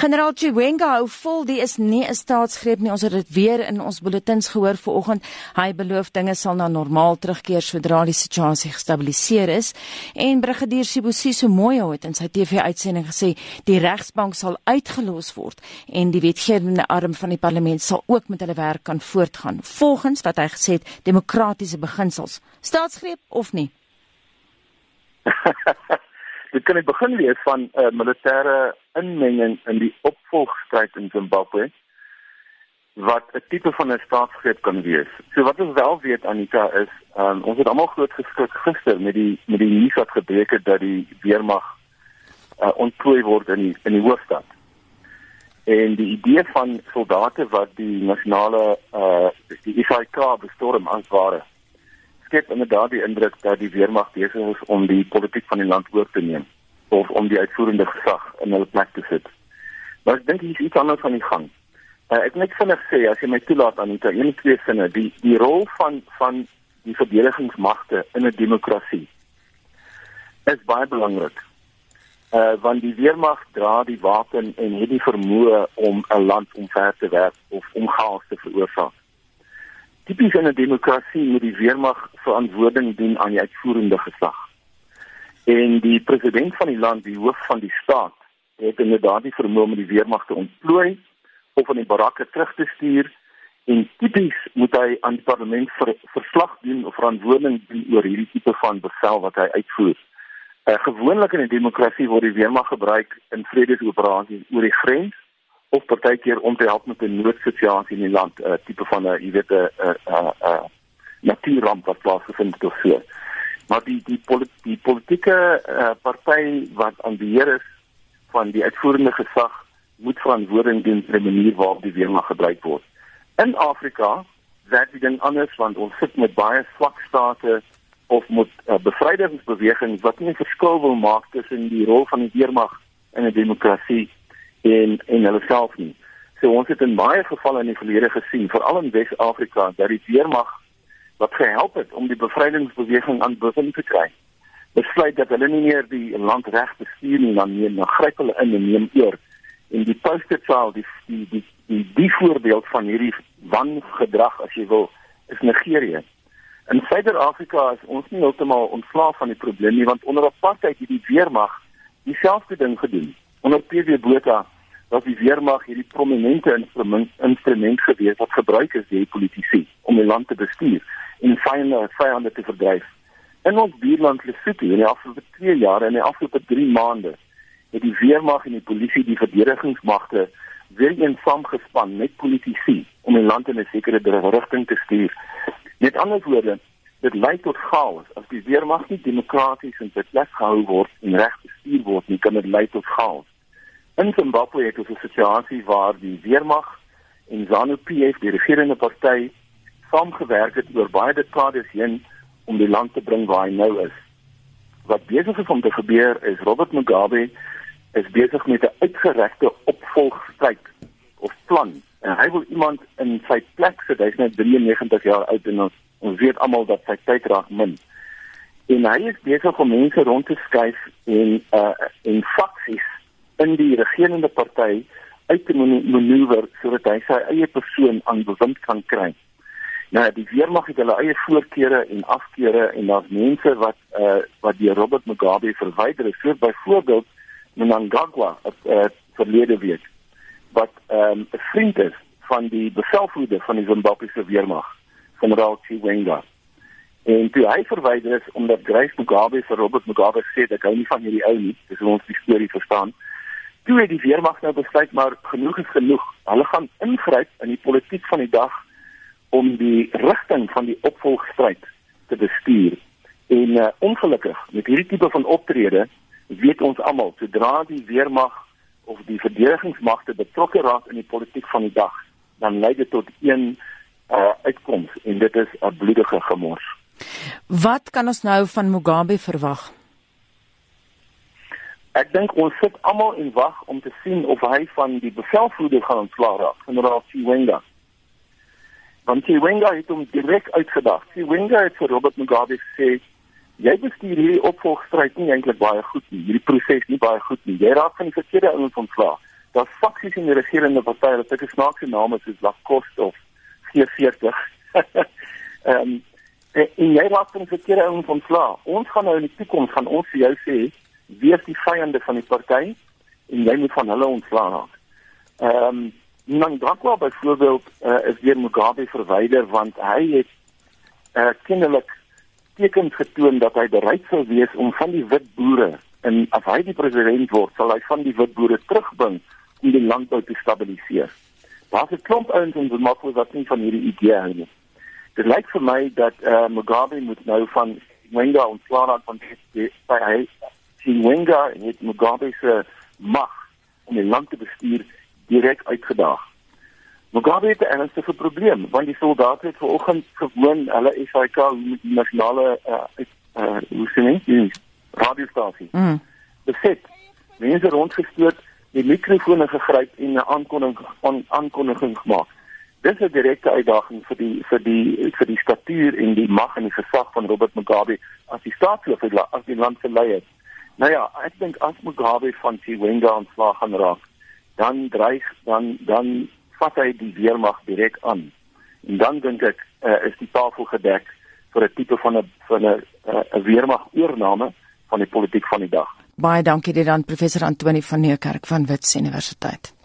Generaal Chiwenga hou vol, die is nie 'n staatsgreep nie. Ons het dit weer in ons bulletins gehoor vanoggend. Hy beloof dinge sal na normaal terugkeer sodra die situasie gestabiliseer is. En brigadier Sibusiso Moyo het in sy TV-uitsending gesê die regsbank sal uitgelos word en die wetgewende arm van die parlement sal ook met hulle werk kan voortgaan volgens wat hy gesê het demokratiese beginsels. Staatsgreep of nie? Dit kan ek begin lees van 'n uh, militêre inmenging in die opvolgstryd in Zimbabwe wat 'n tipe van 'n staatsgreep kan wees. So wat ons wel weet Anita is, um, ons het almal groot geskrik gister met die met die nuus wat gebreek het dat die weermag uh, ontplooi word in die, in die hoofstad. En die idee van soldate wat die nasionale uh die ISIK bestorm as ware skep inderdaad die indruk dat die weermag besig is om die politiek van die land oor te neem of om die uitvoerende gesag in hulle plek te sit. Maar ek dink hier is iets anders aan die gang. Uh, ek net vinnig sê as jy my toelaat aan die een twee sinne, die die rol van van die verdedigingsmagte in 'n demokrasie is baie belangrik. Uh want die weermag dra die wapen en het die vermoë om 'n land omver te werp of om chaos te veroorsaak tipies in 'n demokrasie moet die weermag verantwoording dien aan die uitvoerende gesag. En die president van die land, die hoof van die staat, het inderdaad die vermoë om die weermag te ontplooi of aan die barakke terug te stuur en tipies moet hy aan die parlement ver, verslag doen of verantwoording dien oor hierdie tipe van bevel wat hy uitvoer. Uh, gewoonlik in 'n demokrasie word die weermag gebruik in vredesoperasies oor die grens of partykeer om te help met 'n noodsituasie in die land, 'n uh, tipe van 'n jy weet 'n 'n 'n 'n natuurramp wat plaasgevind het of so. Maar die die polit, die politieke uh, party wat aan die heer is van die uitvoerende gesag moet verantwoording doen vir die manier waarop die weermag gebruik word. In Afrika werk dit anders want ons sit met baie swak state of met uh, bevrydingsbewegings wat nie verskil wil maak tussen die rol van die weermag in 'n demokrasie en en hulle self nie. So ons het in baie gevalle in die verlede gesien, veral in Wes-Afrika, dat die weermag wat gehelp het om die bevrydingsbeweging aan begin te kry, besluit dat hulle nie meer die land reg bestuur nie, dan neem dan gryp hulle in en neem oor. En die child, die die die die, die voorbeeld van hierdie wangedrag as jy wil, is Nigerië. In Suider-Afrika is ons nie heeltemal ontslaaf van die probleem nie, want onder apartheid het die weermag dieselfde ding gedoen onder PW Botha was die weermag hierdie prominente instrument instrument gewees wat gebruik is deur politici om die land te bestuur en vyande vyande te verdryf. In ons buurland Lesotho in die afgelope 2 jaar en in die afgelope 3 maande het die weermag en die polisie die verdedigingsmagte weer eens saamgespan met politici om die land in 'n sekere rigting te stuur. Met ander woorde, dit lei tot chaos as die weermag nie demokraties in sy plek gehou word en reg bestuur word nie, kan dit lei tot chaos. In Zimbabwe het ons 'n situasie waar die weermag en ZANU-PF, die regerende party, saamgewerk het oor baie dekades heen om die land te bring waar hy nou is. Wat besig is om te gebeur is Robert Mugabe is besig met 'n uitgerekte opvolgstryd of plan en hy wil iemand in sy plek sit. Hy's net 93 jaar oud en ons, ons weet almal dat sy tyd raak min. En hy is besig om mense rond te skuif en uh en faksies in die regerende party uit te manoeuvreer sodat hy sy eie persoon aan bewind kan kry. Nou die weermag het hulle eie voorkeure en afkeure en daar's mense wat uh wat die Robert Mugabe verwyder het. So byvoorbeeld Mnangagwa het uh, verlede week wat ehm, 'n um, vriend is van die bevelvoerder van die Zimbabwese weermag, generaal Chiwenga. En toe hy verwyder is omdat Grace Mugabe vir Robert Mugabe sê dat hy nie van hierdie ou nie, dis ons die storie verstaan toe het die weermag nou besluit maar genoeg is genoeg. Hulle gaan ingryp in die politiek van die dag om die rigting van die opvolgstryd te bestuur. En uh, ongelukkig met hierdie tipe van optrede weet ons almal sodra die weermag of die verdedigingsmagte betrokke raak in die politiek van die dag, dan lei dit tot een uh, uitkoms en dit is 'n bloedige gemors. Wat kan ons nou van Mugabe verwag? Ek dink ons sit almal en wag om te sien of hy van die bevelvoerder gaan ontslaa raak, generaal Chiwenga. Want Chiwenga het hom direk uitgedag. Chiwenga het vir Robert Mugabe gesê: "Jy bestuur hierdie opvolgstryd nie eintlik baie goed nie. Hierdie proses nie baie goed nie. Jy raak van die verkeerde ouens ontslaa. Daar's faksies in die regerende party wat sulke snaakse name soos Lacoste of G40. Ehm um, en jy raak dan verkeerde ouens ontsla. Ons gaan nou in die toekoms gaan ons vir jou sê wie is die vyande van die party en jy moet van hulle ontsla raak. Ehm um, Mnangagwa byvoorbeeld uh, is deur Mugabe verwyder want hy het uh, kennelik tekens getoon dat hy bereid sou wees om van die wit boere en as hy die president word, sal hy van die wit boere terugbring om die landbou te stabiliseer. Daar's 'n klomp ouens in Zimbabwe wat nie van hierdie idee hou nie. Dit lyk vir my dat uh, Mugabe moet nou van Mwenga ontslaa raak van die hy sien Mwenga het Mugabe se mag om die land te bestuur direk uitgedaag. Mugabe het 'n ernstige probleem want die soldate het vanoggend gewoon hulle SAK met die nasionale uh, uh hoe sê jy die radiostasie. Mm. Beset. Mense rondgestoot, die mikrofone gegryp en 'n aankondiging aan aankondiging gemaak. Dis 'n direkte uitdaging vir die vir die vir die statuur en die mag en die gesag van Robert Mugabe as die staatshoof as die land se leier. Nou ja, ek dink as Mugabe van Chiwenga ontslaag gaan raak, dan dreig dan dan vat hy die weermag direk aan. En dan dink ek uh, is die tafel gedek vir 'n tipe van 'n van 'n uh, 'n weermag oorname van die politiek van die dag. Baie dankie dit aan professor Antoni van Nieuwkerk van Wits Universiteit.